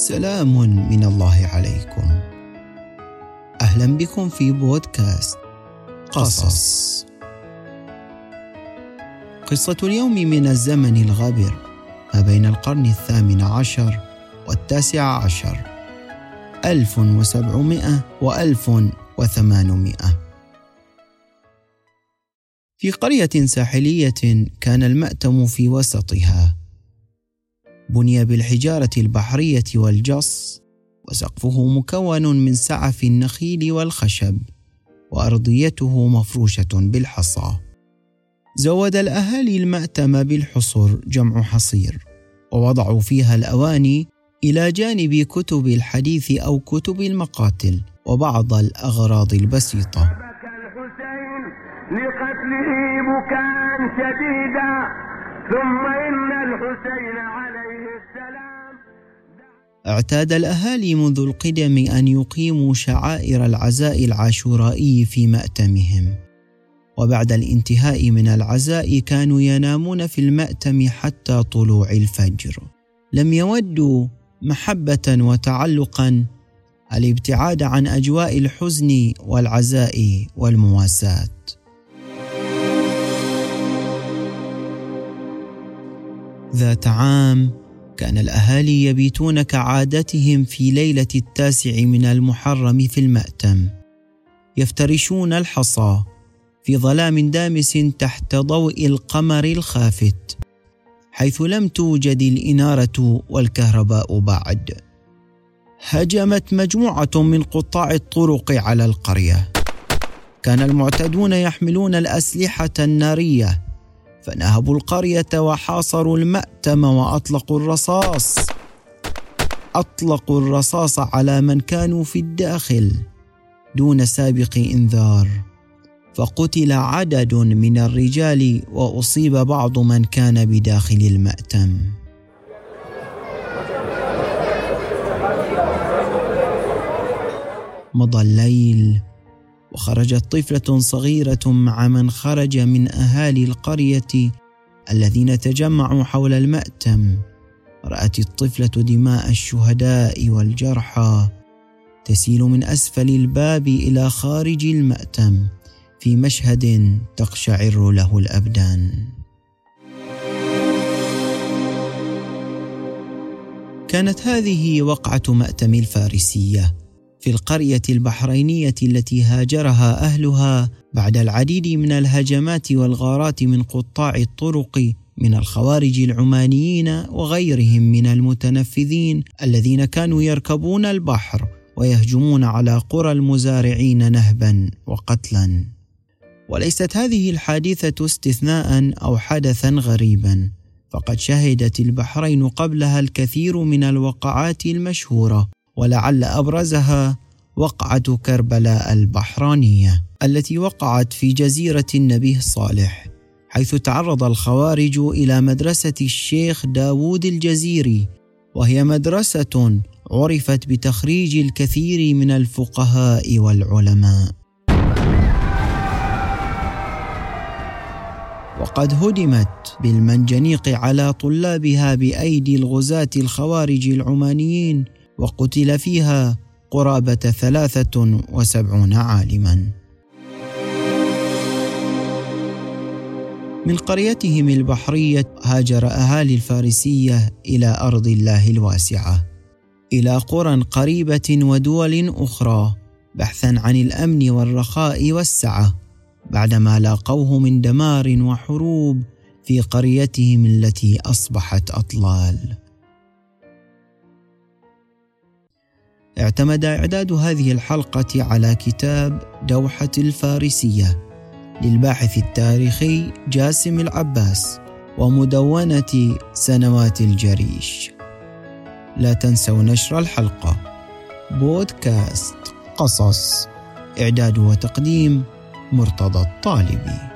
سلام من الله عليكم. أهلا بكم في بودكاست قصص. قصة اليوم من الزمن الغابر ما بين القرن الثامن عشر والتاسع عشر. ألف وسبعمائة وألف وثمانمائة. في قرية ساحلية كان المأتم في وسطها. بني بالحجارة البحرية والجص وسقفه مكون من سعف النخيل والخشب وأرضيته مفروشة بالحصى. زود الأهالي المأتم بالحصر جمع حصير ووضعوا فيها الأواني إلى جانب كتب الحديث أو كتب المقاتل وبعض الأغراض البسيطة. الحسين لقتله بكاء شديدا. ثم إن الحسين عليه السلام اعتاد الأهالي منذ القدم أن يقيموا شعائر العزاء العاشورائي في مأتمهم. وبعد الانتهاء من العزاء كانوا ينامون في المأتم حتى طلوع الفجر. لم يودوا محبة وتعلقا الابتعاد عن أجواء الحزن والعزاء والمواساة. ذات عام كان الأهالي يبيتون كعادتهم في ليلة التاسع من المحرم في المأتم. يفترشون الحصى في ظلام دامس تحت ضوء القمر الخافت حيث لم توجد الإنارة والكهرباء بعد. هجمت مجموعة من قطاع الطرق على القرية. كان المعتدون يحملون الأسلحة النارية فنهبوا القرية وحاصروا المأتم وأطلقوا الرصاص. أطلقوا الرصاص على من كانوا في الداخل دون سابق إنذار. فقتل عدد من الرجال وأصيب بعض من كان بداخل المأتم. مضى الليل وخرجت طفلة صغيرة مع من خرج من أهالي القرية الذين تجمعوا حول المأتم. رأت الطفلة دماء الشهداء والجرحى تسيل من أسفل الباب إلى خارج المأتم في مشهد تقشعر له الأبدان. كانت هذه وقعة مأتم الفارسية. في القرية البحرينية التي هاجرها أهلها بعد العديد من الهجمات والغارات من قطاع الطرق من الخوارج العمانيين وغيرهم من المتنفذين الذين كانوا يركبون البحر ويهجمون على قرى المزارعين نهبا وقتلا. وليست هذه الحادثة استثناء أو حدثا غريبا فقد شهدت البحرين قبلها الكثير من الوقعات المشهورة. ولعل أبرزها وقعة كربلاء البحرانية التي وقعت في جزيرة النبي صالح حيث تعرض الخوارج إلى مدرسة الشيخ داوود الجزيري وهي مدرسة عرفت بتخريج الكثير من الفقهاء والعلماء. وقد هدمت بالمنجنيق على طلابها بأيدي الغزاة الخوارج العمانيين وقتل فيها قرابة ثلاثة وسبعون عالما. من قريتهم البحرية هاجر أهالي الفارسية إلى أرض الله الواسعة إلى قرى قريبة ودول أخرى بحثا عن الأمن والرخاء والسعة بعدما لاقوه من دمار وحروب في قريتهم التي أصبحت أطلال. اعتمد إعداد هذه الحلقة على كتاب دوحة الفارسية للباحث التاريخي جاسم العباس ومدونة سنوات الجريش. لا تنسوا نشر الحلقة بودكاست قصص إعداد وتقديم مرتضى الطالبي.